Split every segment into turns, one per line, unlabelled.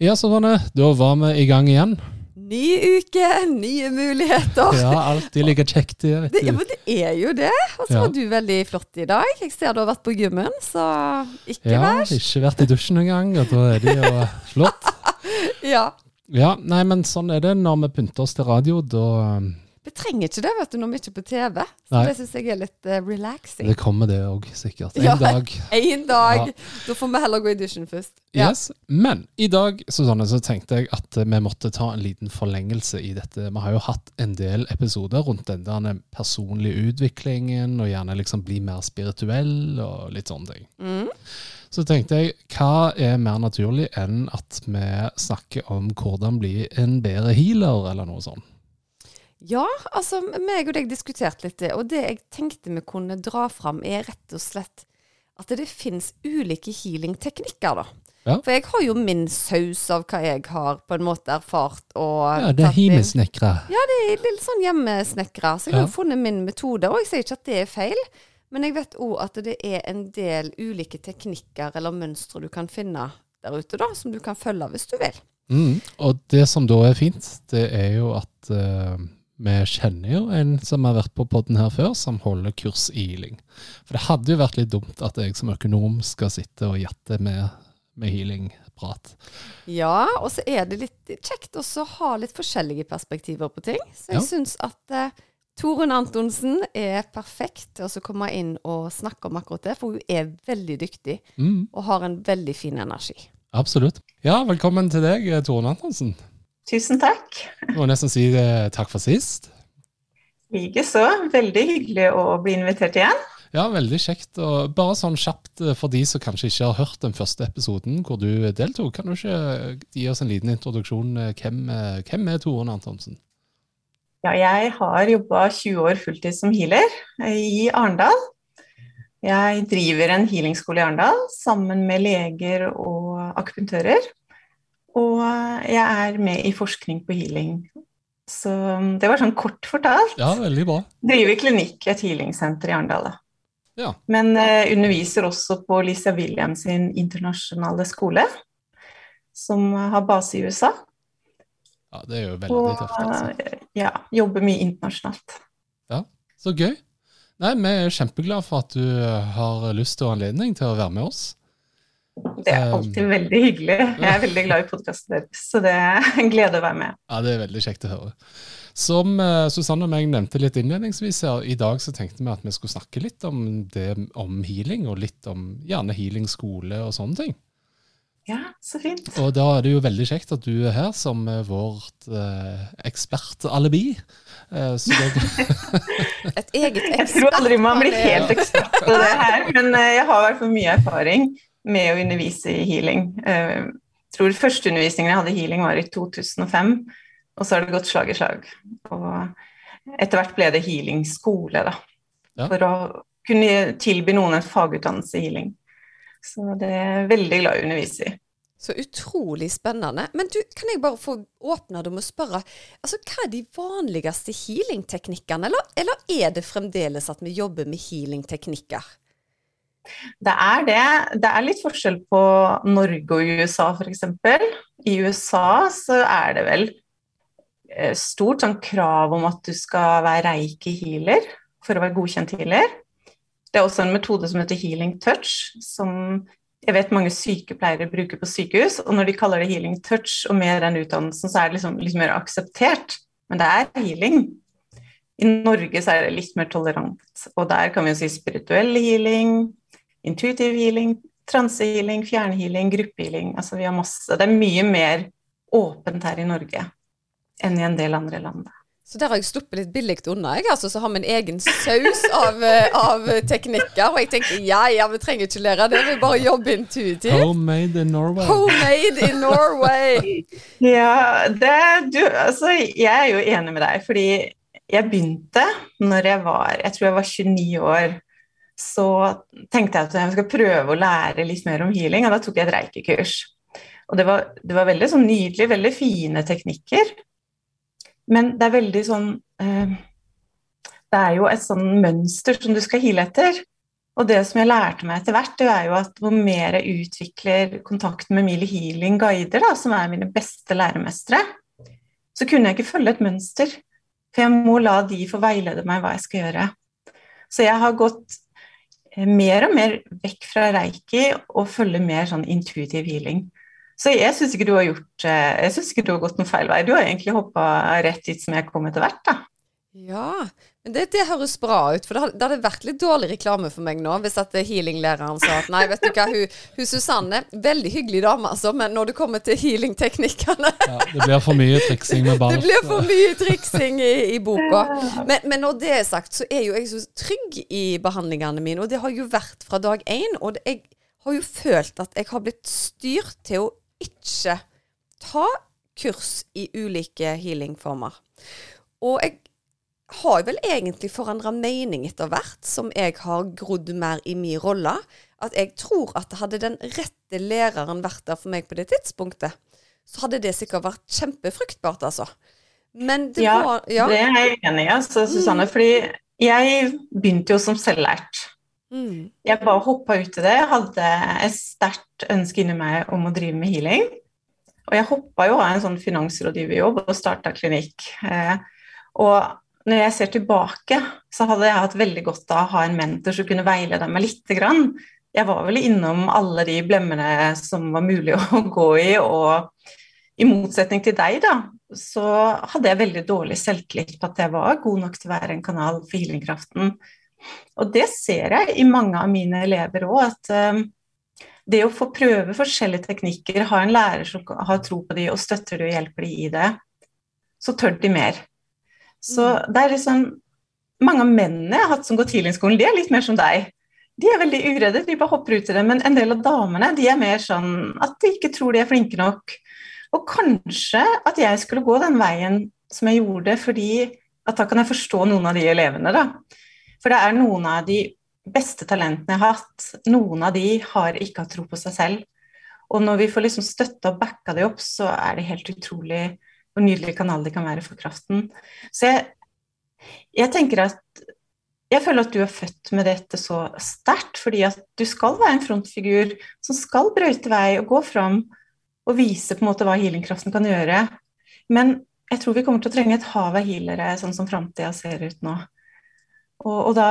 Ja, så. Da var vi i gang igjen.
Ny uke, nye muligheter.
Ja, alltid like kjekt vet
Det, ja, men det er jo det. Og så
Ja.
var du veldig flott i dag. Jeg ser du har vært på gymmen, så ikke
Ja,
verst.
ikke vært i dusjen engang, og da er det jo flott.
Ja.
Ja, nei, men sånn er det når vi pynter oss til radio. Da
Vi trenger ikke det vet du, når vi ikke er på TV. Så
Nei.
det syns jeg er litt uh, relaxing.
Det kommer det òg, sikkert. En
Ja.
dag.
En dag.
Ja.
Da får vi heller gå i dusjen først. Ja.
Yes. Men i dag Susanne, så tenkte jeg at eh, vi måtte ta en liten forlengelse i dette. Vi har jo hatt en del episoder rundt den der personlige utviklingen, og gjerne liksom bli mer spirituell og litt sånne ting.
Mm.
Så tenkte jeg, hva er mer naturlig enn at vi snakker om hvordan bli en bedre healer, eller noe sånt?
Ja, altså meg og deg diskuterte litt det, og det jeg tenkte vi kunne dra fram, er rett og slett at det finnes ulike healingteknikker, da.
Ja.
For jeg har jo min saus av hva jeg har på en måte erfart og
Ja, det er hjemmesnekra.
Ja, det er litt sånn hjemmesnekra. Så jeg har jo funnet min metode, og jeg sier ikke at det er feil. Men jeg vet òg at det er en del ulike teknikker eller mønstre du kan finne der ute, da, som du kan følge hvis du vil.
Mm. Og det som da er fint, det er jo at eh, vi kjenner jo en som har vært på podden her før, som holder kurs i healing. For det hadde jo vært litt dumt at jeg som økonom skal sitte og jatte med, med healing-prat.
Ja, og så er det litt kjekt også å ha litt forskjellige perspektiver på ting. Så jeg
Ja.
syns at eh, Torunn Antonsen er perfekt til å komme inn og snakke om akkurat det, for hun er veldig dyktig
Mm.
og har en veldig fin energi.
Absolutt. Ja, velkommen til deg, Torunn Antonsen.
Tusen takk.
Jeg må nesten si eh, takk for sist.
Likeså. Veldig hyggelig å bli invitert igjen.
Ja, veldig kjekt. Og bare sånn kjapt eh, for de som kanskje ikke har hørt den første episoden hvor du deltok, kan du ikke gi oss en liten introduksjon? eh, Hvem, eh, hvem er Toren Antonsen?
Ja, jeg har jobba 20 år fulltid som healer eh, i Arendal. Jeg driver en healingskole i Arendal sammen med leger og akupunktører. Og jeg er med i forskning på healing. Så det var sånn kort fortalt.
Ja, veldig bra.
Driver klinikk i et healingsenter i Arendal.
Ja.
Men uh, underviser også på Lisa Williams sin internasjonale skole, som har base i USA.
Ja, Det er jo veldig
Og
tøft. altså.
eh, ja, jobber mye internasjonalt.
Ja, Så gøy. Nei, Vi er kjempeglade for at du har lyst og anledning til å være med oss.
Det er
Um,
alltid veldig hyggelig. Jeg er veldig glad i podkasten deres, så det er en glede å være med.
Ja, Det er veldig kjekt å høre. Som uh, Susanne og meg nevnte litt innledningsvis her, i dag så tenkte vi at vi skulle snakke litt om det om healing, og litt om gjerne healing-skole og sånne ting.
Ja, så fint.
Og da er det jo veldig kjekt at du er her som eh, vårt eh, ekspertalibi. Eh,
Et eget
Jeg tror aldri man blir helt ekspert på det her, men eh, jeg har i hvert fall mye erfaring med å undervise i healing. Eh, Jeg tror første undervisningen jeg hadde i healing var i 2005, og så har det gått slag i slag. Og etter hvert ble det healingskole, da.
Ja.
For å kunne tilby noen en fagutdannelse i healing. Så det er jeg veldig glad i å undervise i.
Så utrolig spennende. Men du, kan jeg bare få åpne det med å spørre, altså hva er de vanligste healingteknikkene, eller, eller er det fremdeles at vi jobber med healingteknikker?
Det er det. Det er litt forskjell på Norge og USA, f.eks. I USA så er det vel eh, stort sånn krav om at du skal være reiki-healer for å være godkjent healer. Det er også en metode som heter healing touch, som jeg vet mange sykepleiere bruker på sykehus. Og når de kaller det healing touch, og mer enn utdannelsen, så er det liksom litt mer akseptert. Men det er healing. I Norge så er det litt mer tolerant, og der kan vi jo si spirituell healing, intuitive healing, transehealing, fjernhealing, gruppehealing. Altså vi har masse. Det er mye mer åpent her i Norge enn i en del andre land.
Så der har jeg sluppet litt billig unna. Jeg altså, så har vi en egen saus av, eh, av, teknikker. Og jeg tenker ja, ja, vi trenger ikke lære det, vi bare jobber intuitivt.
Homemade in Norway.
Homemade in Norway.
ja, det, du, altså, jeg er jo enig med deg, fordi jeg begynte når jeg var Jeg tror jeg var 29 år. Så tenkte jeg at jeg skal prøve å lære litt mer om healing, og da tok jeg et reikekurs. Og det var, det var veldig sånn nydelig, veldig fine teknikker. Men det er veldig sånn eh, Det er jo et sånn mønster som du skal heale etter. Og det som jeg lærte meg etter hvert, det er jo at hvor mer jeg utvikler kontakten med Mili Healing Guider, da, som er mine beste læremestere, så kunne jeg ikke følge et mønster. For jeg må la de få veilede meg hva jeg skal gjøre. Så jeg har gått mer og mer vekk fra reiki og følge mer sånn intuitiv healing. Så jeg syns ikke du har gjort eh, Jeg synes ikke du har gått noen feil vei. Du har egentlig hoppa rett dit som jeg kom etter hvert, da.
Ja, det, det, høres bra ut. For det hadde, det hadde, vært litt dårlig reklame for meg nå hvis at healinglæreren sa at nei, vet du hva, hun, hun Susanne, veldig hyggelig dame, altså, men når det kommer til healingteknikkene
ja, Det blir for mye triksing med barn.
Det blir for mye triksing i, i boka. Men, men, når det er sagt, så er jo jeg så trygg i behandlingene mine, og det har jo vært fra dag én. Og det, jeg har jo følt at jeg har blitt styrt til å ikke ta kurs i ulike healingformer. Og jeg har vel egentlig forandra mening etter hvert som jeg har grodd mer i min rolle. At jeg tror at hadde den rette læreren vært der for meg på det tidspunktet, så hadde det sikkert vært kjempefruktbart, altså.
Men det ja, var Ja, det er jeg enig i, altså, Susanne. Mm. Fordi jeg begynte jo som selvlært. Mm. Jeg bare hoppa ut i det. Jeg hadde et sterkt ønske inni meg om å drive med healing. Og jeg hoppa jo av en sånn finansrådgiverjobb og starta klinikk. Eh, og når jeg ser tilbake, så hadde jeg hatt veldig godt av å ha en mentor som kunne veilede meg lite grann. Jeg var vel innom alle de blemmene som var mulig å gå i, og i motsetning til deg, da, så hadde jeg veldig dårlig selvtillit på at jeg var god nok til å være en kanal for healingkraften. Og det ser jeg i mange av mine elever òg, at um, det å få prøve forskjellige teknikker, ha en lærer som har tro på de og støtter de og hjelper de i det, så tør de mer. Så mm. det er liksom Mange av mennene jeg har hatt som går tidligskolen, de er litt mer som deg. De er veldig uredde, de bare hopper ut i det. Men en del av damene de er mer sånn at de ikke tror de er flinke nok. Og kanskje at jeg skulle gå den veien som jeg gjorde, fordi at da kan jeg forstå noen av de elevene, da. For det er noen av de beste talentene jeg har hatt, noen av de har ikke hatt tro på seg selv. Og når vi får liksom støtta og backa de opp, så er det helt utrolig hvor nydelig kanal de kan være for kraften. Så jeg, jeg tenker at jeg føler at du er født med dette så sterkt, fordi at du skal være en frontfigur som skal brøyte vei og gå fram og vise på en måte hva healingkraften kan gjøre. Men jeg tror vi kommer til å trenge et hav av healere, sånn som framtida ser ut nå. Og, og, da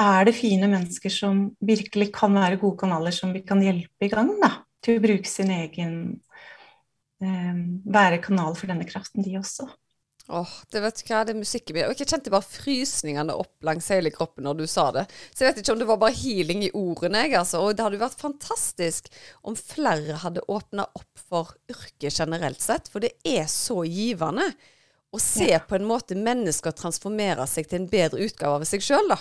er det fine mennesker som virkelig kan være gode kanaler som vi kan hjelpe i gang da, til å bruke sin egen Være kanal for denne kraften, de også.
Åh, oh, det vet du hva, det musikk i Og Jeg kjente bare frysningene opp langs hele kroppen når du sa det. Så jeg vet ikke om det var bare healing i ordene, jeg, altså. Og det hadde jo vært fantastisk om flere hadde åpna opp for yrket generelt sett, for det er så givende. Å se ja. på en måte mennesker transformere seg til en bedre utgave av seg sjøl, da.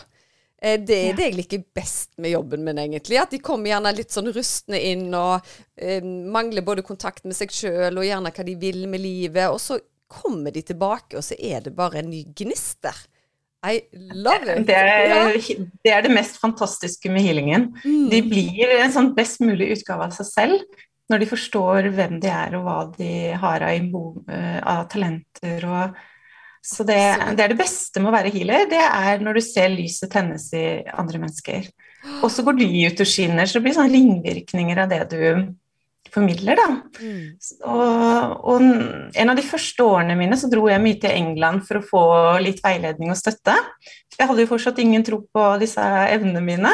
Eh, det er det jeg liker best med jobben min, egentlig. At de kommer gjerne litt sånn rustne inn og eh, mangler både kontakt med seg sjøl og gjerne hva de vil med livet. Og så kommer de tilbake, og så er det bare en ny gnist der. I love it!
Det er, det er, det mest fantastiske med healingen. Mm. De blir en sånn best mulig utgave av seg selv når de forstår hvem de er og hva de har av, eh, av talenter. Og, så det, det, er det beste med å være healer, det er når du ser lyset tennes i andre mennesker. Og så går de ut og skinner, så det blir sånne ringvirkninger av det du formidler, da. Mm. Og, og, en av de første årene mine så dro jeg mye til England for å få litt veiledning og støtte. Jeg hadde jo fortsatt ingen tro på disse evnene mine.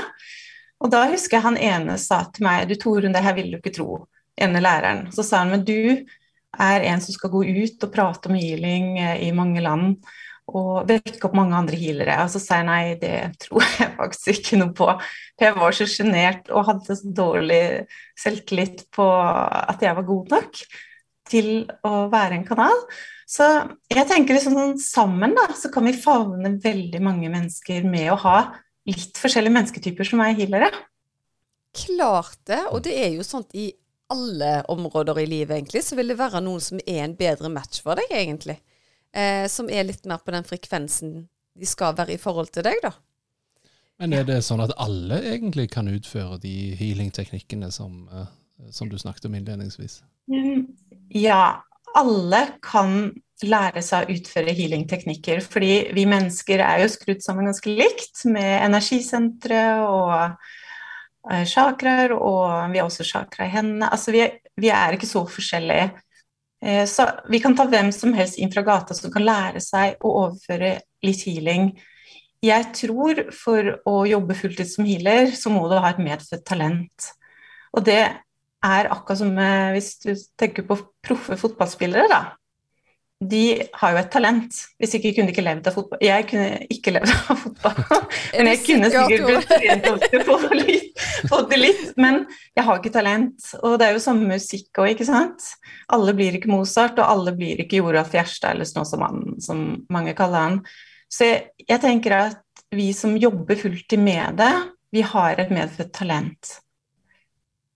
Og da husker jeg han ene sa til meg du Torunn, det her vil du ikke tro ene læreren. Så sa han men du er en som skal gå ut og prate om healing eh, i mange land og vekke opp mange andre healere. Og så sa jeg nei, det tror jeg faktisk ikke noe på. For jeg var så sjenert og hadde så dårlig selvtillit på at jeg var god nok. til å være en kanal. Så jeg tenker liksom sånn sammen da, så kan vi favne veldig mange mennesker med å ha litt forskjellige mennesketyper som er healere.
Klart det, og det er jo sånt i alle områder i livet, egentlig, så vil det være noen som er en bedre match for deg, egentlig. Eh, som er litt mer på den frekvensen de skal være i forhold til deg, da.
Men er det sånn at alle egentlig kan utføre de healing-teknikkene som, eh, som, du snakket om innledningsvis?
Mm, ja, alle kan lære seg å utføre healing-teknikker. Fordi vi mennesker er jo skrudd sammen ganske likt, med energisentre og chakraer, og vi har også chakra i hendene. Altså vi er, vi er ikke så forskjellige. Uh, så vi kan ta hvem som helst inn fra gata som kan lære seg å overføre litt healing jeg tror for å jobbe fulltid som healer, så må du ha et medfødt talent. Og det er akkurat som hvis du tenker på proffe fotballspillere, da. De har jo et talent. Hvis ikke kunne de ikke levd av fotball. Jeg kunne ikke levd av fotball. Men jeg kunne sikkert blitt trent til å få, få det litt. Men jeg har ikke talent. Og det er jo samme musikk òg, ikke sant. Alle blir ikke Mozart, og alle blir ikke Joralf Gjerstad, eller sånn som, mange kaller han. Så jeg, jeg tenker at vi som jobber fulltid med det, vi har et medfødt talent.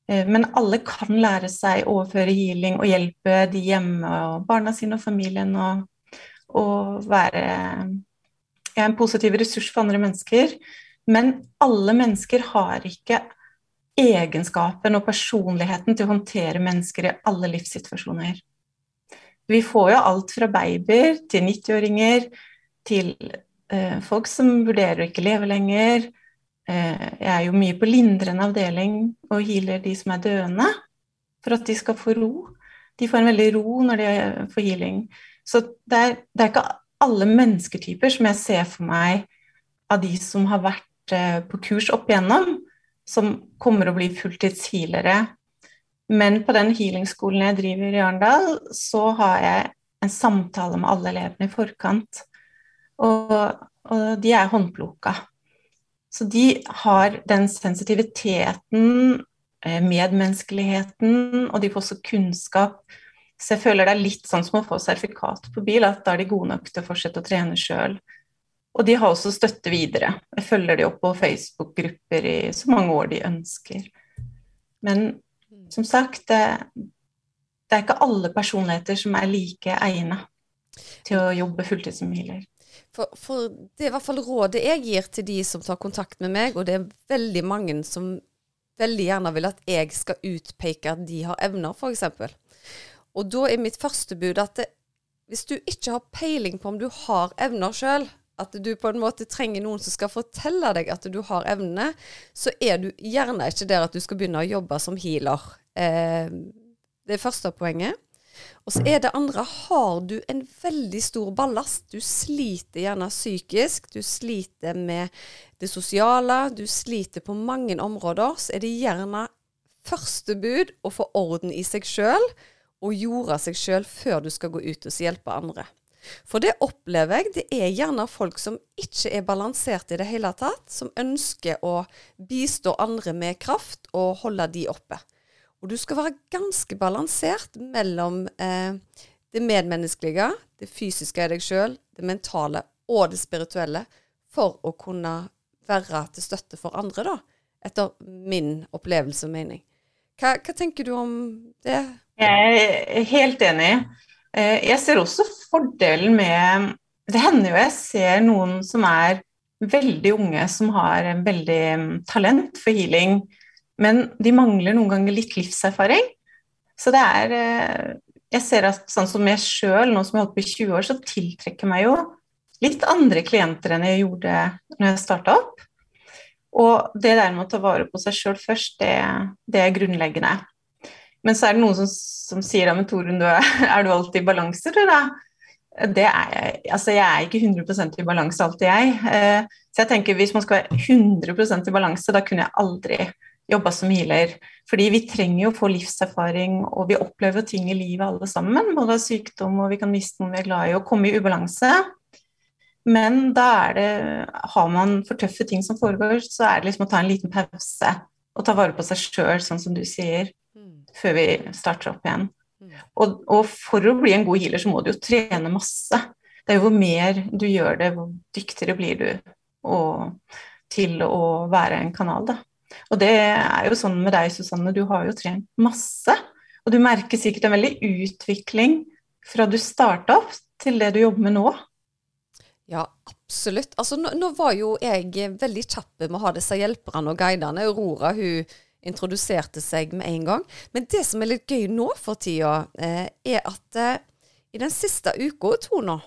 Eh, men alle kan lære seg å overføre healing og hjelpe de hjemme og barna sine og familien og, og være ja, en positiv ressurs for andre mennesker. Men alle mennesker har ikke egenskapen og personligheten til å håndtere mennesker i alle livssituasjoner. Vi får jo alt fra babyer til 90-åringer til eh, folk som vurderer å ikke leve lenger. Eh, jeg er jo mye på lindrende avdeling og healer de som er døende, for at de skal få ro. De får en veldig ro når de får healing. Så det er, det er ikke alle mennesketyper som jeg ser for meg av de som har vært eh, på kurs opp igjennom, som kommer å bli fulltidshealere. Men på den healingskolen jeg driver i Arendal, så har jeg en samtale med alle elevene i forkant og, og de er håndplukka. Så de har den sensitiviteten, eh, medmenneskeligheten, og de får også kunnskap. Så jeg føler det er litt sånn som å få sertifikat på bil, at da er de gode nok til å fortsette å trene sjøl. Og de har også støtte videre. Jeg følger de opp på Facebook-grupper i så mange år de ønsker. Men som sagt, det, det er ikke alle personligheter som er like egna til å jobbe fulltid som healer.
For, for, det er i hvert fall rådet jeg gir til de som tar kontakt med meg, og det er veldig mange som veldig gjerne vil at jeg skal utpeke at de har evner, f.eks. Og da er mitt første bud at det, hvis du ikke har peiling på om du har evner sjøl, at du på en måte trenger noen som skal fortelle deg at du har evnene, så er du gjerne ikke der at du skal begynne å jobbe som healer. Eh, det er første poenget. Og så er det andre har du en veldig stor ballast. Du sliter gjerne psykisk, du sliter med det sosiale, du sliter på mange områder. Så er det gjerne første bud å få orden i seg sjøl og jorde seg sjøl før du skal gå ut og hjelpe andre. For det opplever jeg, det er gjerne folk som ikke er balansert i det hele tatt, som ønsker å bistå andre med kraft og holde de oppe. Og du skal være ganske balansert mellom eh, det medmenneskelige, det fysiske i deg sjøl, det mentale og det spirituelle, for å kunne være til støtte for andre, da. Etter min opplevelse og mening. Hva, hva tenker du om det?
Jeg er helt enig. Eh, jeg ser også fordelen med Det hender jo jeg ser noen som er veldig unge, som har en veldig mm, talent for healing men de mangler noen ganger litt livserfaring. Så det er eh, Jeg ser at sånn som jeg sjøl, nå som jeg har holdt på i 20 år, så tiltrekker meg jo litt andre klienter enn jeg gjorde når jeg starta opp. Og det der med å ta vare på seg sjøl først, det, det, er grunnleggende. Men så er det noen som, som sier ja, men Torunn, er du alltid i balanse, du da? Det er jeg. Altså, jeg er ikke 100% i balanse alltid, jeg. Eh, så jeg tenker hvis man skal være 100% i balanse, da kunne jeg aldri jobba som healer. Fordi vi trenger jo å få livserfaring, og vi opplever ting i livet alle sammen. Både sykdom, og vi kan miste noen vi er glad i, og komme i ubalanse. Men da er det Har man for tøffe ting som foregår, så er det liksom å ta en liten pause og ta vare på seg sjøl, sånn som du sier, mm. før vi starter opp igjen. Mm. Og, og, for å bli en god healer, så må du jo trene masse. Det er jo hvor mer du gjør det, hvor dyktigere blir du og, til å være en kanal, da. Og det er jo sånn med deg, Susanne, du har jo trent masse. Og du merker sikkert en veldig utvikling fra du starta opp til det du jobber med nå.
Ja, absolutt. Altså, nå, nå, var jo jeg veldig kjapp med å ha disse hjelperne og guidene. Aurora hun introduserte seg med en gang. Men det som er litt gøy nå for tida, eh, er at eh, i den siste uka og to nå,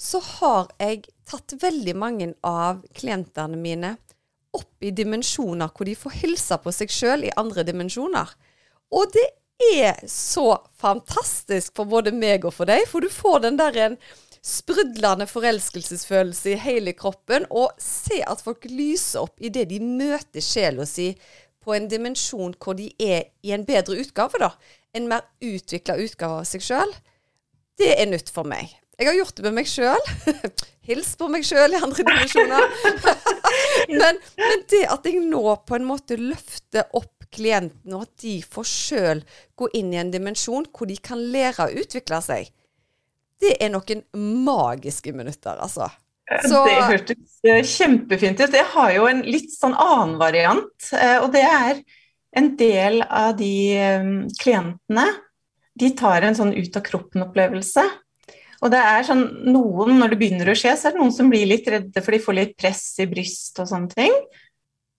så har jeg tatt veldig mange av klientene mine opp i dimensjoner hvor de får hilse på seg sjøl i andre dimensjoner. Og det er så fantastisk for både meg og for deg, for du får den der en sprudlende forelskelsesfølelse i hele kroppen, og se at folk lyser opp idet de møter sjela si på en dimensjon hvor de er i en bedre utgave, da. En mer utvikla utgave av seg sjøl. Det er nytt for meg. Jeg har gjort det med meg sjøl. Hils på meg sjøl i andre dimensjoner. men, men, det at jeg nå på en måte løfter opp klienten, og at de får sjøl gå inn i en dimensjon hvor de kan lære å utvikle seg, det er noen magiske minutter, altså.
Så... Det hørtes eh, kjempefint ut. Jeg har jo en litt sånn annen variant. Eh, og det er en del av de eh, klientene de tar en sånn ut av kroppen-opplevelse. Og det er sånn noen, når det begynner å skje, så er det noen som blir litt redde for de får litt press i bryst og sånne ting.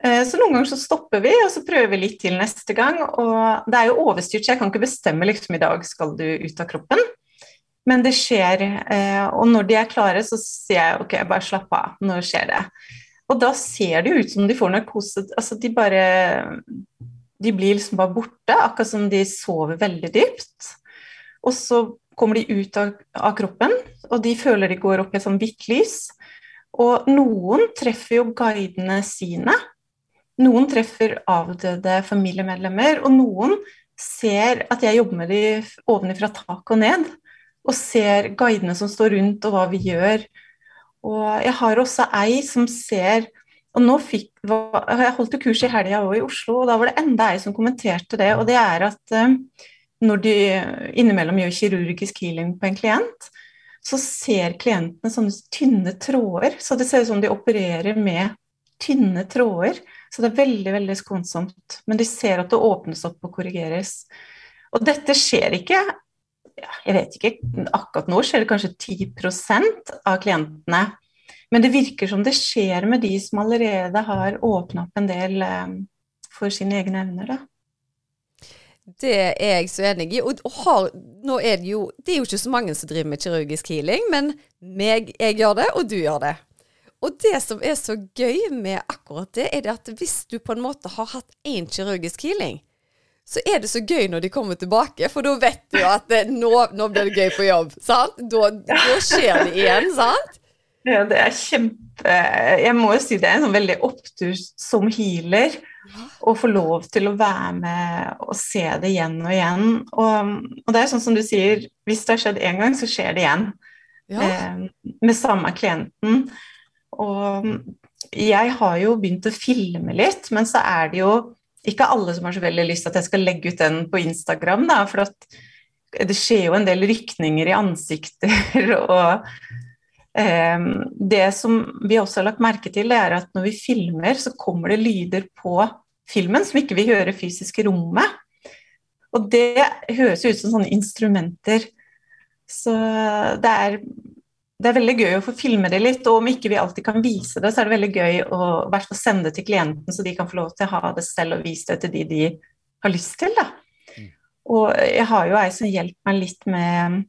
Så noen ganger så stopper vi, og så prøver vi litt til neste gang. Og det er jo overstyrt, så jeg kan ikke bestemme liksom i dag skal du ut av kroppen. Men det skjer, eh, og når de er klare, så sier jeg ok, bare slapp av, nå skjer det. Og da ser det jo ut som de får narkose. Altså de bare De blir liksom bare borte, akkurat som de sover veldig dypt. Og så kommer de ut av, av kroppen, og de føler de går opp i et sånn hvitt lys. Og noen treffer jo guidene sine. Noen treffer avdøde familiemedlemmer, og noen ser at jeg jobber med de ovenfra tak og ned og ser guidene som står rundt, og hva vi gjør. Og jeg har også ei som ser og nå fikk, Jeg holdt kurs i helga òg i Oslo, og da var det enda ei som kommenterte det. Og det er at uh, når de innimellom gjør kirurgisk healing på en klient, så ser klientene sånne tynne tråder. Så det ser ut som de opererer med tynne tråder. Så det er veldig, veldig skånsomt. Men de ser at det åpnes opp og korrigeres. Og dette skjer ikke jeg vet ikke, akkurat nå skjer det kanskje 10% av klientene. Men det virker som det skjer med de som allerede har åpna opp en del eh, for sine egne evner. da.
Det er jeg så enig i. Og, har, nå er det jo Det er jo ikke så mange som driver med kirurgisk healing, men meg, jeg gjør det, og du gjør det. Og det som er så gøy med akkurat det, er det at hvis du på en måte har hatt én kirurgisk healing, så er det så gøy når de kommer tilbake, for da vet du at det, nå, nå, blir det gøy på jobb. sant? Da, da, skjer det igjen, sant?
Ja, det er kjempe Jeg må jo si det er en sånn veldig opptur som healer å få lov til å være med og se det igjen og igjen. Og, og det er sånn som du sier, hvis det har skjedd én gang, så skjer det igjen. Ja. Eh, med samme klienten. Og jeg har jo begynt å filme litt, men så er det jo ikke alle som har så veldig lyst til at jeg skal legge ut den på Instagram, da, for det skjer jo en del rykninger i ansikter og Det som vi også har lagt merke til, er at når vi filmer, så kommer det lyder på filmen som ikke vi hører fysisk i rommet. Og det høres ut som sånne instrumenter. Så det er det er veldig gøy å få filme det litt, og om ikke vi alltid kan vise det, så er det veldig gøy å hvert sende det til klienten, så de kan få lov til å ha det selv og vise det til de de har lyst til. Da. Mm. Og jeg har jo ei som hjelper meg litt med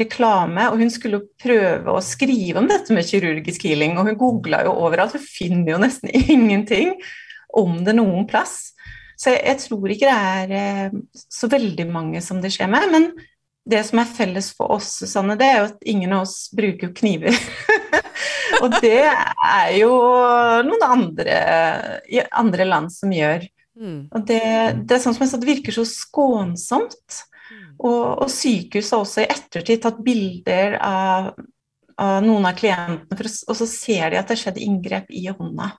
reklame, og hun skulle prøve å skrive om dette med kirurgisk healing, og hun googla jo overalt, hun finner jo nesten ingenting om det noen plass. Så jeg, jeg tror ikke det er eh, så veldig mange som det skjer med. men det som er felles for oss, Susanne, det er jo at ingen av oss bruker kniver. og det er jo noen andre i andre land som gjør. Mm. Og det, det, er sånn som jeg sa, det virker så skånsomt. Mm. Og, og sykehuset har også i ettertid tatt bilder av, av noen av klientene, for, og så ser de at det har skjedd inngrep i hånda.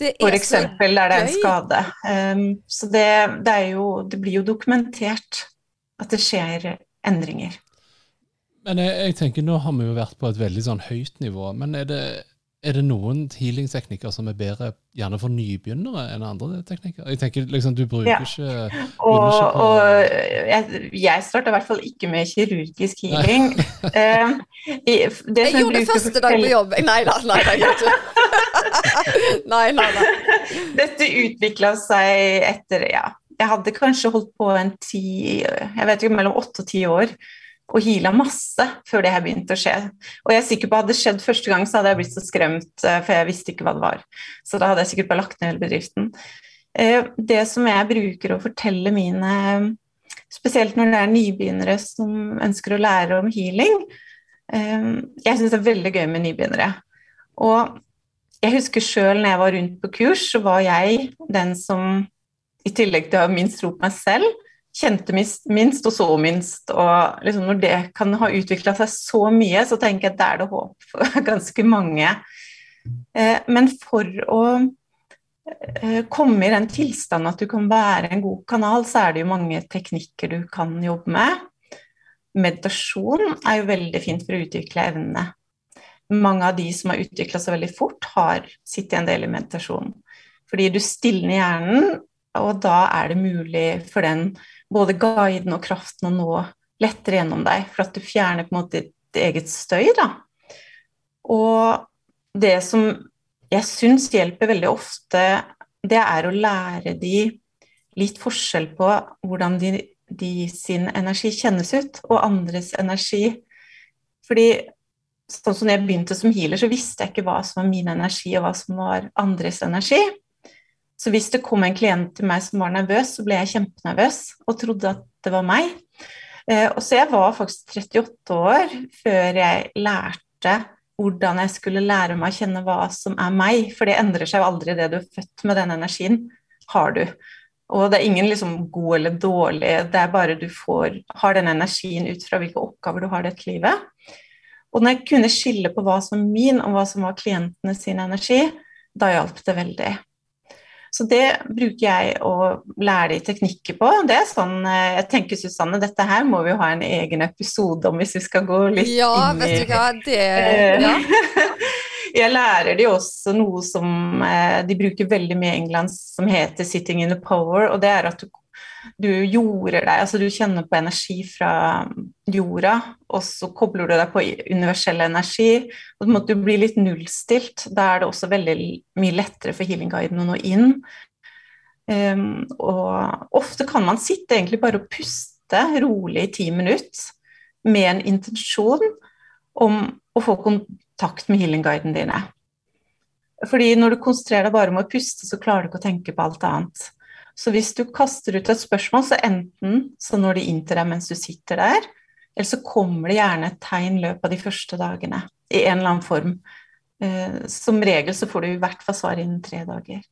Eksempel der det er en skade. Um, så det, det, jo, det blir jo dokumentert at det skjer endringer.
Men jeg, jeg, tenker, Nå har vi jo vært på et veldig sånn høyt nivå. Men er det, er det noen healingsteknikker som er bedre gjerne for nybegynnere enn andre teknikker? Jeg tenker liksom, Du bruker ja. ikke,
og, ikke på... og jeg, jeg starta i hvert fall ikke med kirurgisk healing.
uh, i, jeg gjorde det første dag på jobb. Nei da, nei da, nei, nei, nei.
Dette utvikla seg etter, ja Jeg hadde kanskje holdt på en ti Jeg vet ikke, mellom åtte og ti år og heala masse før det her begynte å skje. Og jeg er sikker på hadde det skjedd første gang, så hadde jeg blitt så skremt, eh, for jeg visste ikke hva det var. Så da hadde jeg sikkert bare lagt ned hele bedriften. Eh, det som jeg bruker å fortelle mine, spesielt når det er nybegynnere som ønsker å lære om healing eh, Jeg syns det er veldig gøy med nybegynnere. Og jeg husker sjøl når jeg var rundt på kurs, så var jeg den som i tillegg til å ha minst tro på meg selv, kjente minst og så minst. Og liksom når det kan ha utvikla seg så mye, så tenker jeg at det er det håp for ganske mange. Eh, men for å eh, komme i den tilstanden at du kan være en god kanal, så er det jo mange teknikker du kan jobbe med. Meditasjon er jo veldig fint for å utvikle evnene. Mange av de som har utvikla seg veldig fort, har sittet en del i meditasjon. Fordi du stilner hjernen, og da er det mulig for den både guiden og kraften å nå lettere gjennom deg, for at du fjerner på en måte ditt eget støy. da. Og det som jeg syns hjelper veldig ofte, det er å lære de litt forskjell på hvordan de, de sin energi kjennes ut, og andres energi. Fordi sånn som jeg begynte som healer, så visste jeg ikke hva som var min energi, og hva som var andres energi. Så hvis det kom en klient til meg som var nervøs, så ble jeg kjempenervøs og trodde at det var meg. Eh, og så jeg var faktisk 38 år før jeg lærte hvordan jeg skulle lære meg å kjenne hva som er meg, for det endrer seg jo aldri det du er født med den energien, har du. Og det er ingen liksom god eller dårlig, det er bare du får, har den energien ut fra hvilke oppgaver du har i dette livet. Og når jeg kunne skille på hva som er min, og hva som var klientene sin energi, da hjalp det veldig. Så det bruker jeg å lære de teknikker på. Det er sånn, eh, jeg tenker Susanne, dette her må vi jo ha en egen episode om hvis vi skal gå litt
ja,
inn
i Ja, vet du hva, det eh, ja.
Jeg lærer de også noe som eh, de bruker veldig mye i England, som heter 'sitting in the power'. og det er at du du jorder deg, altså du kjenner på energi fra jorda, og så kobler du deg på universell energi, og så måtte du bli litt nullstilt. Da er det også veldig mye lettere for healingguiden å nå inn. Um, og ofte kan man sitte egentlig bare og puste rolig i ti minutter med en intensjon om å få kontakt med healingguiden dine. Fordi når du konsentrerer deg bare om å puste, så klarer du ikke å tenke på alt annet. Så hvis du kaster ut et spørsmål, så enten så når de inn til deg mens du sitter der, eller så kommer det gjerne et tegn løpet av de første dagene i en eller annen form. Eh, som regel så får du i hvert fall svar innen tre dager.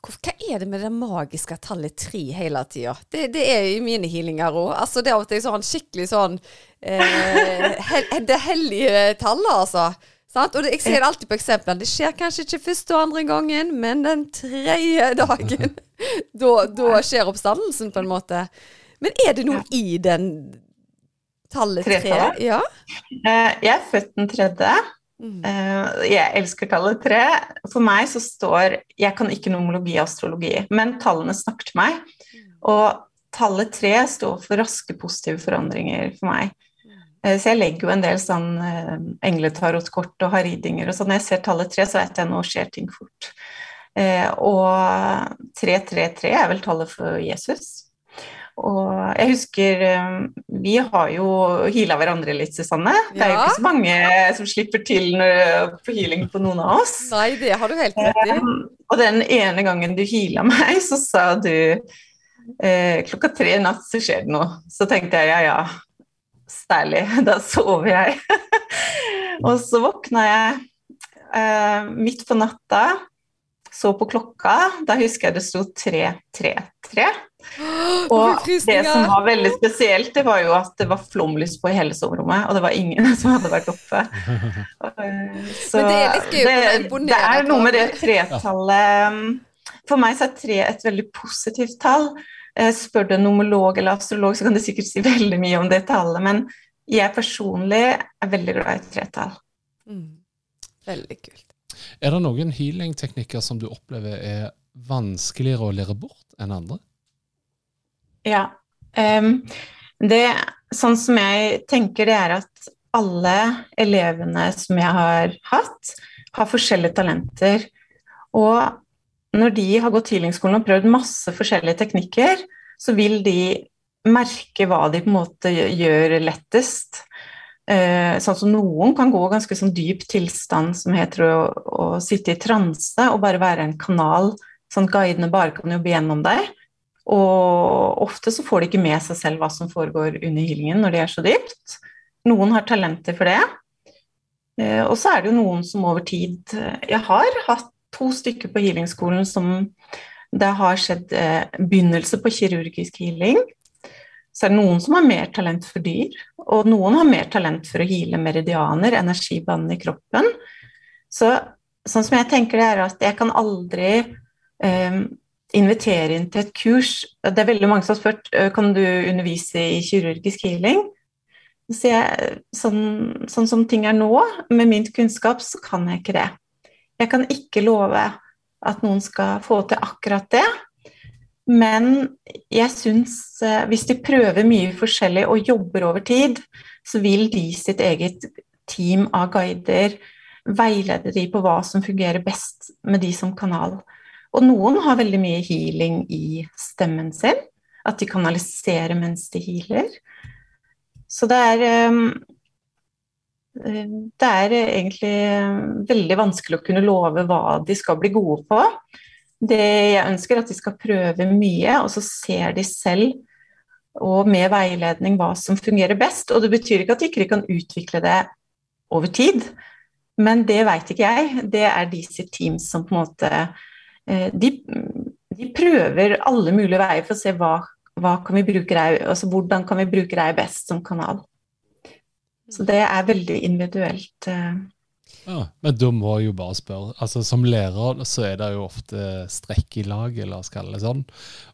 Hva er det med det magiske tallet tre hele tida? Det, det, er i mine healinger òg. Altså, det er av og til sånn skikkelig sånn eh, Det hellige tallet, altså. Sant? Og det, jeg ser alltid på eksempel. Det skjer kanskje ikke første og andre gangen, men den tredje dagen. da, da, skjer oppstandelsen, på en måte. Men er det noe i den tallet tre? Ja?
Uh, jeg er født den tredje. Uh, jeg elsker tallet tre. For meg så står Jeg kan ikke nomologi og astrologi, men tallene snakker til meg. Mm. Og tallet tre står for raske, positive forandringer for meg. Eh, så jeg legger jo en del sånn uh, engletarotkort og har ridinger og sånn. Når jeg ser tallet tre, så vet jeg nå skjer ting fort. Uh, og 333 er vel tallet for Jesus. Og jeg husker Vi har jo heala hverandre litt, Susanne. Det er jo ikke så mange som slipper til når, på healing på noen av oss.
Nei, det har du helt rett i.
og den ene gangen du heala meg, så sa du eh, klokka tre i natt så skjer det noe. Så tenkte jeg ja ja, særlig. Da sover jeg. og så våkna jeg eh, midt på natta, så på klokka. Da husker jeg det sto 333. Og det som var veldig spesielt, det var jo at det var flomlys på i hele soverommet, og det var ingen som hadde vært oppe.
Så det er
det, det er noe med det tretallet For meg så er tre et veldig positivt tall. Eh, spør du en nomolog eller astrolog, så kan du sikkert si veldig mye om det tallet, men jeg personlig er veldig glad i tretall. Mm.
Veldig kult.
Er det noen healing-teknikker som du opplever er vanskeligere å lære bort enn andre?
Ja. Um, det, sånn som jeg tenker, det er at alle elevene som jeg har hatt, har forskjellige talenter. Og når de har gått healingskolen og prøvd masse forskjellige teknikker, så vil de merke hva de på en måte gjør lettest. Eh, sånn som noen kan gå ganske sånn dyp tilstand som heter å, å, sitte i transe og bare være en kanal, sånn guidene bare kan jobbe gjennom deg. Og ofte så får de ikke med seg selv hva som foregår under healingen når de er så dypt. Noen har talenter for det. Eh, og så er det jo noen som over tid Jeg har hatt to stykker på healingskolen som det har skjedd eh, begynnelse på kirurgisk healing så er det noen som har mer talent for dyr, og noen har mer talent for å hile meridianer, energibanene i kroppen. Så sånn som jeg tenker det er at jeg kan aldri eh, invitere inn til et kurs Det er veldig mange som har spurt kan du undervise i kirurgisk healing. Så jeg, sånn, sånn, som ting er nå, med min kunnskap, så kan jeg ikke det. Jeg kan ikke love at noen skal få til akkurat det. Men jeg syns eh, hvis de prøver mye forskjellig og jobber over tid, så vil de sitt eget team av guider veilede de på hva som fungerer best med de som kanal. Og noen har veldig mye healing i stemmen sin, at de kanaliserer mens de healer. Så det er eh, Det er egentlig veldig vanskelig å kunne love hva de skal bli gode på. Det jeg ønsker, er at de skal prøve mye, og så ser de selv og med veiledning hva som fungerer best. Og det betyr ikke at de ikke kan utvikle det over tid, men det veit ikke jeg. Det er de sitt team som på en måte eh, de, de prøver alle mulige veier for å se hva, hva kan vi bruke deg, altså hvordan kan vi bruke deg best som kanal. Så det er veldig individuelt. Eh,
ja, men da må jeg jo bare spørre. Altså Som lærer så er det jo ofte strekk i laget, la oss kalle det sånn.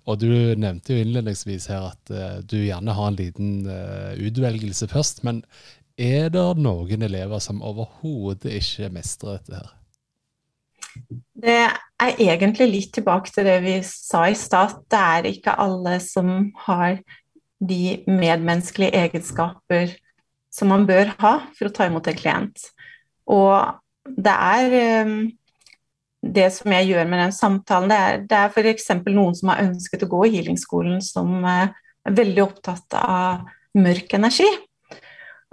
Og du nevnte jo innledningsvis her at uh, du gjerne har en liten uh, utvelgelse først. Men er det noen elever som overhodet ikke mestrer dette her?
Det er egentlig litt tilbake til det vi sa i stad. Det er ikke alle som har de medmenneskelige egenskaper som man bør ha for å ta imot en klient. Og det er ehm, det som jeg gjør med den samtalen, det er, er f.eks. noen som har ønsket å gå i healingskolen, som eh, er veldig opptatt av mørk energi.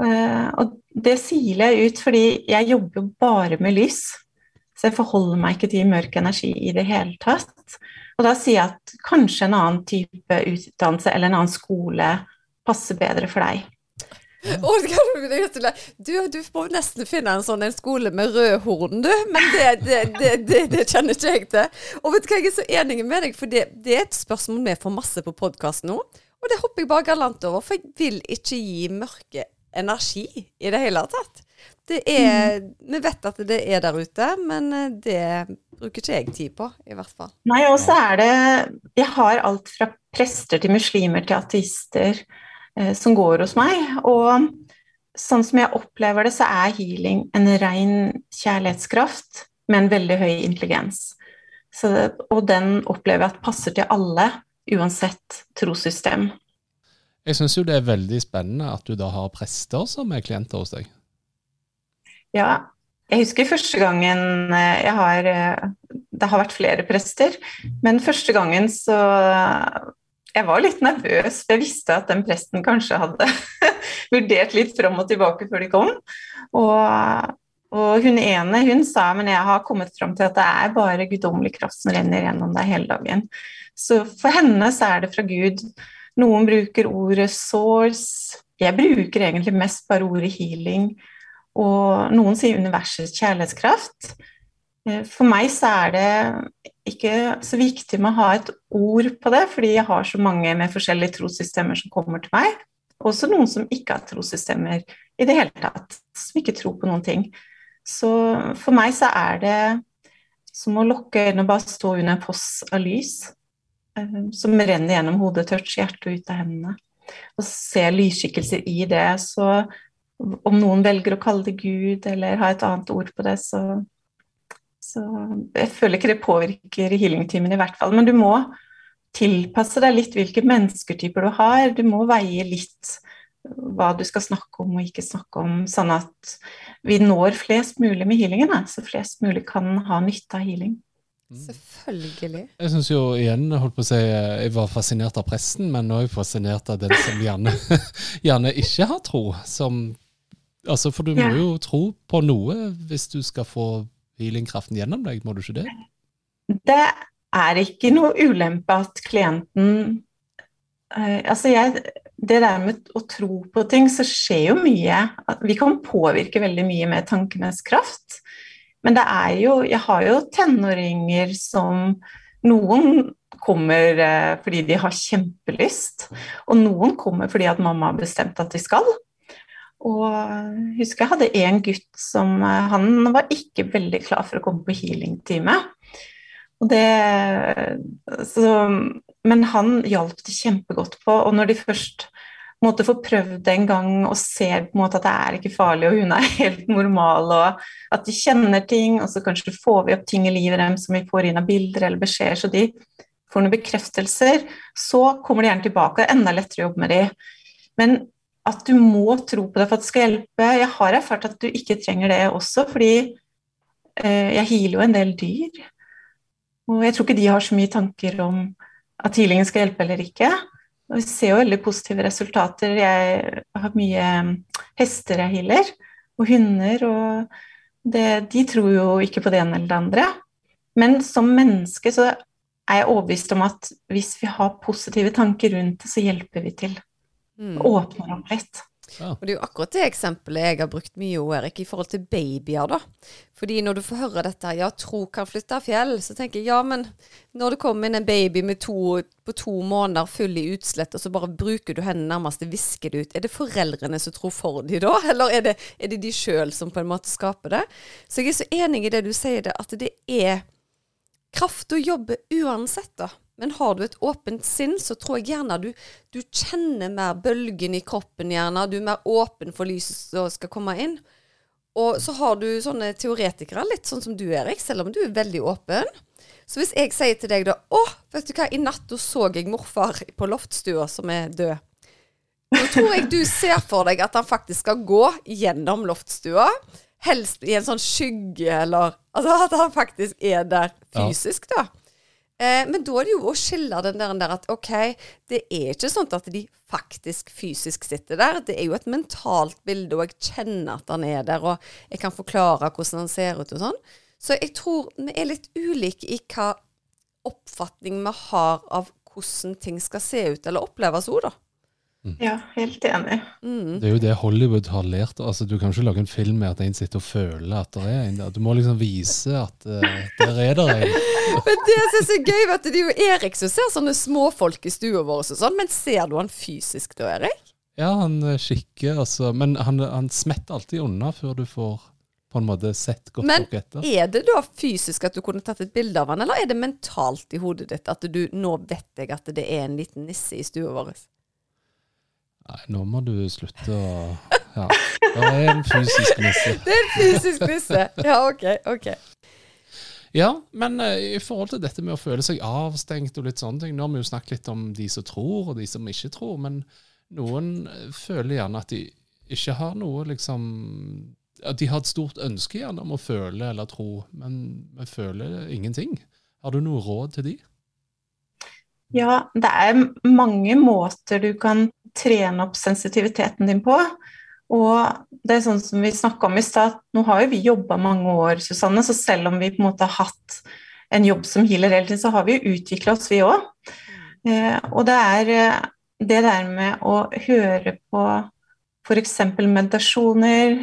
Eh, og det siler jeg ut fordi jeg jobber bare med lys. Så jeg forholder meg ikke til mørk energi i det hele tatt. Og da sier jeg at kanskje en annen type utdannelse eller en annen skole passer bedre for deg.
Du, du må nesten finne en sånn en skole med rød horn, du. Men det, det, det, det, kjenner ikke jeg til. Og vet du hva, jeg er så enig med deg, for det, er et spørsmål vi får masse på podkast nå. Og det hopper jeg bare galant over, for jeg vil ikke gi mørke energi i det hele tatt. Det er, mm. Vi vet at det er der ute, men eh, det bruker ikke jeg tid på, i hvert fall.
Nei, og så er det Jeg har alt fra prester til muslimer til ateister som går hos meg. Og sånn som jeg opplever det, så er healing en ren kjærlighetskraft med en veldig høy intelligens. Så, og den opplever jeg at passer til alle, uansett trossystem.
Jeg syns jo det er veldig spennende at du da har prester som er klienter hos deg.
Ja, jeg husker første gangen eh, jeg har eh, Det har vært flere prester, men første gangen så jeg var litt nervøs, for jeg visste at den presten kanskje hadde vurdert litt fram og tilbake før de kom. Og, og hun ene hun sa men jeg har kommet fram til at det er bare guddommelig kraft som renner gjennom deg hele dagen. Så for henne så er det fra Gud. Noen bruker ordet source. Jeg bruker egentlig mest bare ordet healing. Og noen sier universets kjærlighetskraft. Eh, for meg så er det ikke så viktig med å ha et ord på det, fordi jeg har så mange med forskjellige trossystemer som kommer til meg. Også noen som ikke har trossystemer i det hele tatt, som ikke tror på noen ting. Så for meg så er det som å lukke øynene og bare stå under en foss av lys. eh, som renner gjennom hodet, touch hjertet og ut av hendene. Og se lysskikkelser i det. Så om noen velger å kalle det Gud eller ha et annet ord på det, så, så Jeg føler ikke det påvirker healingtimen i hvert fall. Men du må tilpasse deg litt hvilke mennesketyper du har. Du må veie litt hva du skal snakke om og ikke snakke om, sånn at vi når flest mulig med healingen, så flest mulig kan ha nytte av healing.
Mm. Selvfølgelig.
Jeg syns jo igjen, holdt på å si, jeg var fascinert av presten, men nå er jeg fascinert av den som gjerne, gjerne ikke har tro. Som, altså, for du må ja. jo tro på noe hvis du skal få healingkraften gjennom deg, må du ikke det?
Det er ikke noe ulempe at klienten uh, Altså, jeg det der med å tro på ting, så skjer jo mye. Vi kan påvirke veldig mye med tankenes kraft. Men det er jo Jeg har jo tenåringer som Noen kommer eh, fordi de har kjempelyst, og noen kommer fordi at mamma har bestemt at de skal. Og jeg husker jeg hadde en gutt som eh, Han var ikke veldig klar for å komme på healing-time. Men han hjalp det kjempegodt på. Og når de først måte får prøvd det en gang og ser på en måte at det er ikke farlig, og hun er helt normal, og at de kjenner ting, og så kanskje får vi opp ting i livet deres som vi får inn av bilder eller beskjeder, så de får noen bekreftelser, så kommer de gjerne tilbake. Det er enda lettere å jobbe med de. Men at du må tro på det for at det skal hjelpe Jeg har erfart at du ikke trenger det også, fordi eh, jeg healer jo en del dyr. Og jeg tror ikke de har så mye tanker om at healingen skal hjelpe eller ikke. Og vi ser jo veldig positive resultater. Jeg har mye um, hester jeg healer, og hunder. Og det, de tror jo ikke på det ene eller det andre. Men som menneske så er jeg overbevist om at hvis vi har positive tanker rundt det, så hjelper vi til. Mm. Åpner opp litt.
Ja. Og Det er jo akkurat det eksempelet jeg har brukt mye, Erik, i forhold til babyer. da. Fordi når du får høre dette, ja, tro kan flytte fjell, så tenker jeg ja, men når det kommer inn en baby med to, på to måneder full i utslett, og så bare bruker du hendene nærmest og visker det ut, er det foreldrene som tror for de da, eller er det, er det de sjøl som på en måte skaper det? Så jeg er så enig i det du sier, det, at det er kraft å jobbe uansett, da. Men har du et åpent sinn, så tror jeg gjerne du, du kjenner mer bølgen i kroppen, gjerne. Du er mer åpen for lyset som skal komme inn. Og så har du sånne teoretikere, litt sånn som du, Erik, selv om du er veldig åpen. Så hvis jeg sier til deg da Å, vet du hva, i natt så jeg morfar på loftstua som er død. Nå tror jeg du ser for deg at han faktisk skal gå gjennom loftstua. Helst i en sånn skygge, eller Altså at han faktisk er der fysisk, da. Eh, men da er det jo å skille den der, der, at OK, det er ikke sånn at de faktisk fysisk sitter der. Det er jo et mentalt bilde, og jeg kjenner at han er der, og jeg kan forklare hvordan han ser ut og sånn. Så jeg tror vi er litt ulike i hva oppfatning vi har av hvordan ting skal se ut eller oppleves òg, da.
Mm. Ja, helt enig.
Mm. Det er jo det Hollywood har lært. Altså, du kan ikke lage en film med at en sitter og føler at det er en der. Du må liksom vise at uh, der er det en.
men det som er så gøy, vet du, det er jo Erik som ser sånne småfolk i stua vår og sånn, men ser du han fysisk da, Erik?
Ja, han kikker, altså. Men han, han smetter alltid unna før du får på en måte sett godt
Men
nok etter.
er det da fysisk at du kunne tatt et bilde av han, eller er det mentalt i hodet ditt at du nå vet jeg at det er en liten nisse i stua vår?
Nei, nå må du slutte å Ja. Det er en fysisk nisse.
Det er en fysisk nisse. Ja, OK. ok.
Ja, men uh, i forhold til dette med å føle seg avstengt og litt sånne ting Nå har vi jo snakket litt om de som tror, og de som ikke tror. Men noen eh, føler gjerne at de ikke har noe, liksom At de har et stort ønske gjerne om å føle eller tro, men, men føler ingenting. Har du noe råd til de?
Ja, det er mange måter du kan trene opp sensitiviteten din på. Og det er sånn som vi snakka om i stad, nå har jo vi jobba mange år, Susanne, så selv om vi på en måte har hatt en jobb som healer hele tiden, så har vi jo utvikla oss, vi òg. Eh, og det er eh, det der med å høre på f.eks. meditasjoner,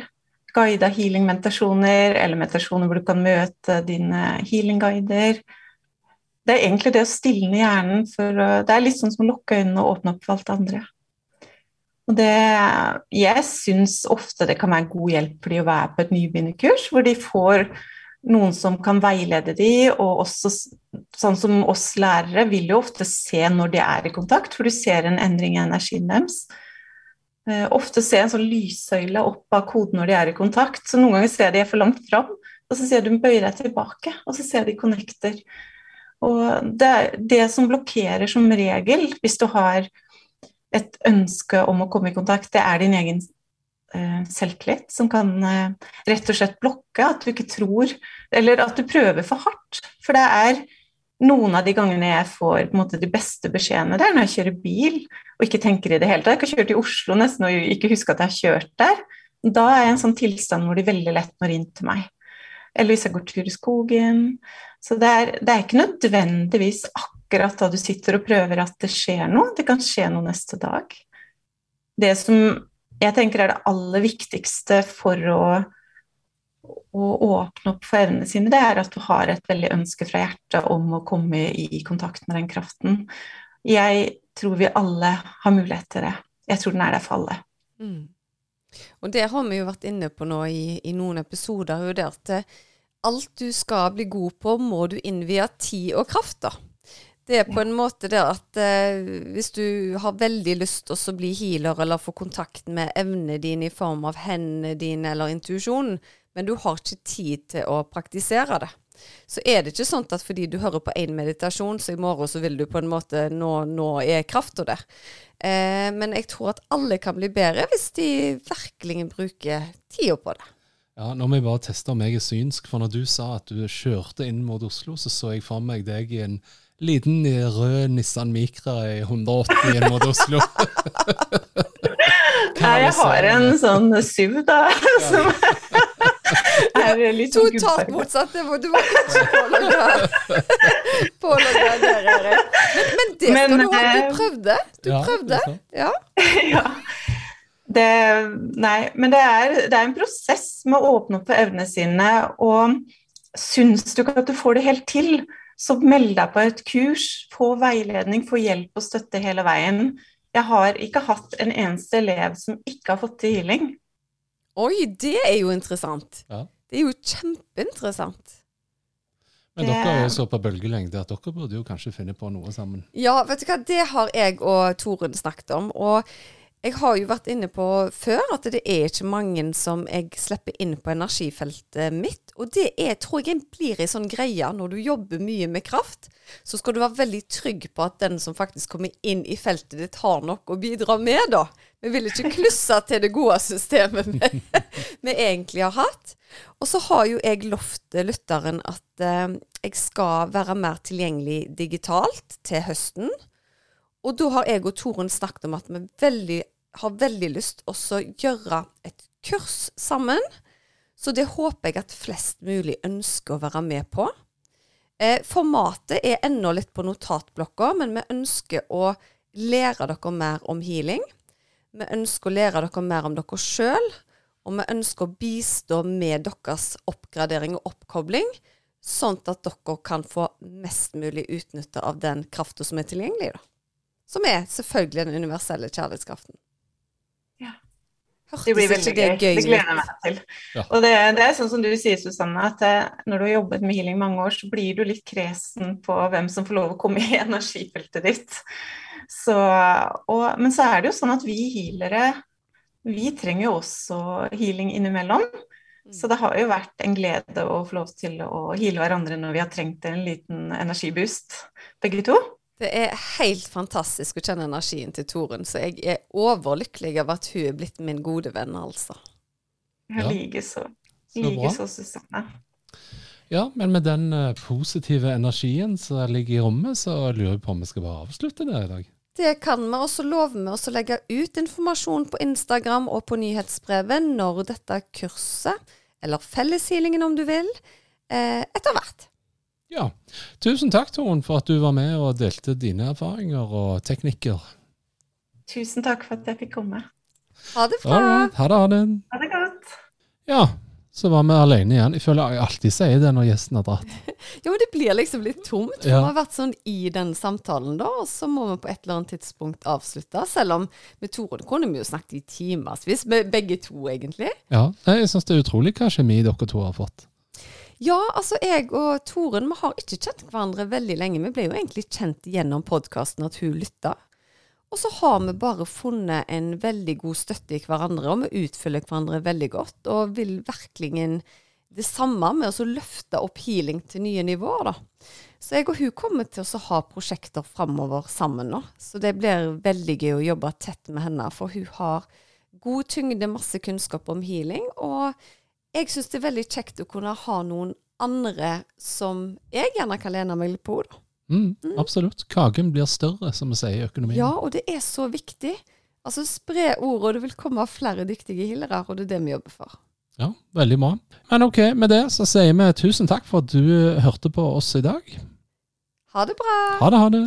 guida healing-meditasjoner, eller meditasjoner hvor du kan møte dine healing-guider det er egentlig det å stilne hjernen for Det er litt sånn som å lukke øynene og åpne opp for alt det andre. Og det, jeg syns ofte det kan være god hjelp for de å være på et nybegynnerkurs, hvor de får noen som kan veilede de, og også sånn som oss lærere vil jo ofte se når de er i kontakt, for du ser en endring i energien deres. Uh, ofte jeg en sånn lyssøyle opp av koden når de er i kontakt. Så noen ganger ser de for langt fram, og så ser du bøyer deg tilbake, og så ser de connecter. Og det, det som blokkerer som regel, hvis du har et ønske om å komme i kontakt, det er din egen uh, selvtillit som kan uh, rett og slett blokke at du ikke tror Eller at du prøver for hardt. For det er noen av de gangene jeg får måte, de beste beskjedene, det er når jeg kjører bil og ikke tenker i det hele tatt. Jeg har kjørt i Oslo nesten og ikke husker at jeg har kjørt der. Da er jeg en sånn tilstand hvor de veldig lett når inn til meg. Eller hvis jeg går tur i skogen. Så det er, det er ikke nødvendigvis akkurat da du sitter og prøver at det skjer noe. Det kan skje noe neste dag. Det som jeg tenker er det aller viktigste for å, å åpne opp for evnene sine, det er at du har et veldig ønske fra hjertet om å komme i kontakt med den kraften. Jeg tror vi alle har mulighet til det. Jeg tror den er der for alle. Mm.
Og det har vi jo vært inne på nå i, i noen episoder, jo det at eh, alt du skal bli god på, må du innvie tid og kraft, da. Det er på en måte det at eh, hvis du har veldig lyst til å bli healer eller få kontakt med evnene dine i form av hendene dine eller intuisjon, men du har ikke tid til å praktisere det, så er det ikke sånn at fordi du hører på én meditasjon, så i morgen så vil du på en måte Nå, nå er krafta der. Eh, men jeg tror at alle kan bli bedre hvis de virkelig bruker tida på det.
Ja, Nå må jeg bare teste om jeg er synsk, for når du sa at du kjørte inn mot Oslo, så så jeg for meg deg i en liten rød Nissan Micra i 180 inn mot Oslo.
Nei, jeg har en sånn SUV, da. som
er litt sånn Totalt motsatt. Det du var ikke pålagt det men det skal du ha. Du eh, prøvde. Du prøvde. Ja.
ja. Det, nei, men det er, det er, en prosess med å åpne opp for evnene sine. Og syns du ikke at du får det helt til, så meld deg på et kurs, få veiledning, få hjelp og støtte hele veien. Jeg har ikke hatt en eneste elev som ikke har fått til healing.
Oi, det er jo interessant. Ja. Det er jo kjempeinteressant.
Men dere er jo så på bølgelengde at dere burde jo kanskje finne på noe sammen.
Ja, vet du hva, det har jeg og Torunn snakket om. Og jeg har jo vært inne på før at det er ikke mange som jeg slipper inn på energifeltet mitt. Og det er, tror jeg blir ei sånn greie når du jobber mye med kraft. Så skal du være veldig trygg på at den som faktisk kommer inn i feltet ditt, har nok å bidra med, da. Vi vil ikke klusse til det gode systemet vi, vi egentlig har hatt. Og så har jo jeg lovt lytteren at eh, jeg skal være mer tilgjengelig digitalt til høsten. Og da har jeg og Torunn snakket om at vi veldig, har veldig lyst til å gjøre et kurs sammen. Så det håper jeg at flest mulig ønsker å være med på. Eh, formatet er ennå litt på notatblokka, men vi ønsker å lære dere mer om healing. Vi ønsker å lære dere mer om dere sjøl, og vi ønsker å bistå med deres oppgradering og oppkobling, sånn at dere kan få mest mulig utnytte av den krafta som er tilgjengelig. da. Som er selvfølgelig den universelle kjærlighetskraften.
Ja. Hørtes det blir veldig gøy. gøy. Det gleder jeg meg til. Ja. Og det, det, er sånn som du sier, Susanne, at eh, når du har jobbet med healing mange år, så blir du litt kresen på hvem som får lov å komme i energifeltet ditt. Så, og, men så er det jo sånn at vi healere, vi trenger jo også healing innimellom. Mm. Så det har jo vært en glede å få lov til å heale hverandre når vi har trengt en liten energiboost, begge to.
Det er helt fantastisk å kjenne energien til Torunn, så jeg er overlykkelig over at hun er blitt min gode venn, altså.
Ja, likeså. Likeså, Susanne.
Ja, men med den uh, positive energien som ligger i rommet, så lurer jeg på om vi skal bare avslutte det i dag.
Det kan vi, og så lover vi oss å legge ut informasjon på Instagram og på nyhetsbrevet når dette kurset, eller felleshealingen om du vil, eh, etter hvert.
Ja. Tusen takk, Torunn, for at du var med og delte dine erfaringer og teknikker.
Tusen takk for at jeg fikk komme.
Ha det bra.
Right. Ha det, ha det.
Ha det godt.
Ja, så var vi alene igjen. Jeg føler jeg alltid sier det når gjesten har dratt.
jo, men det blir liksom litt tomt. For ja. vi har vært sånn i den samtalen, da, og så må vi på et eller annet tidspunkt avslutte. Selv om med Tore kunne vi jo snakket i timevis, med begge to, egentlig.
Ja, jeg syns det er utrolig hva kjemi dere to har fått.
Ja, altså jeg og Toren vi har ikke kjent hverandre veldig lenge. Vi ble jo egentlig kjent gjennom podkasten at hun lytta. Og så har vi bare funnet en veldig god støtte i hverandre, og vi utfyller hverandre veldig godt. Og vil virkelig det samme med å løfte opp healing til nye nivåer, da. Så jeg og hun kommer til å ha prosjekter framover sammen nå. Så det blir veldig gøy å jobbe tett med henne, for hun har god tyngde, masse kunnskap om healing. Og jeg syns det er veldig kjekt å kunne ha noen andre som jeg gjerne kan lene meg litt på. da.
Mm, mm. Absolutt. Kaken blir større, som vi sier i økonomien.
Ja, og det er så viktig. Altså Spre ordet, og det vil komme flere dyktige healere, og det er det vi jobber for.
Ja, veldig bra. Men ok, med det så sier vi tusen takk for at du hørte på oss i dag.
Ha det bra.
Ha det, ha det.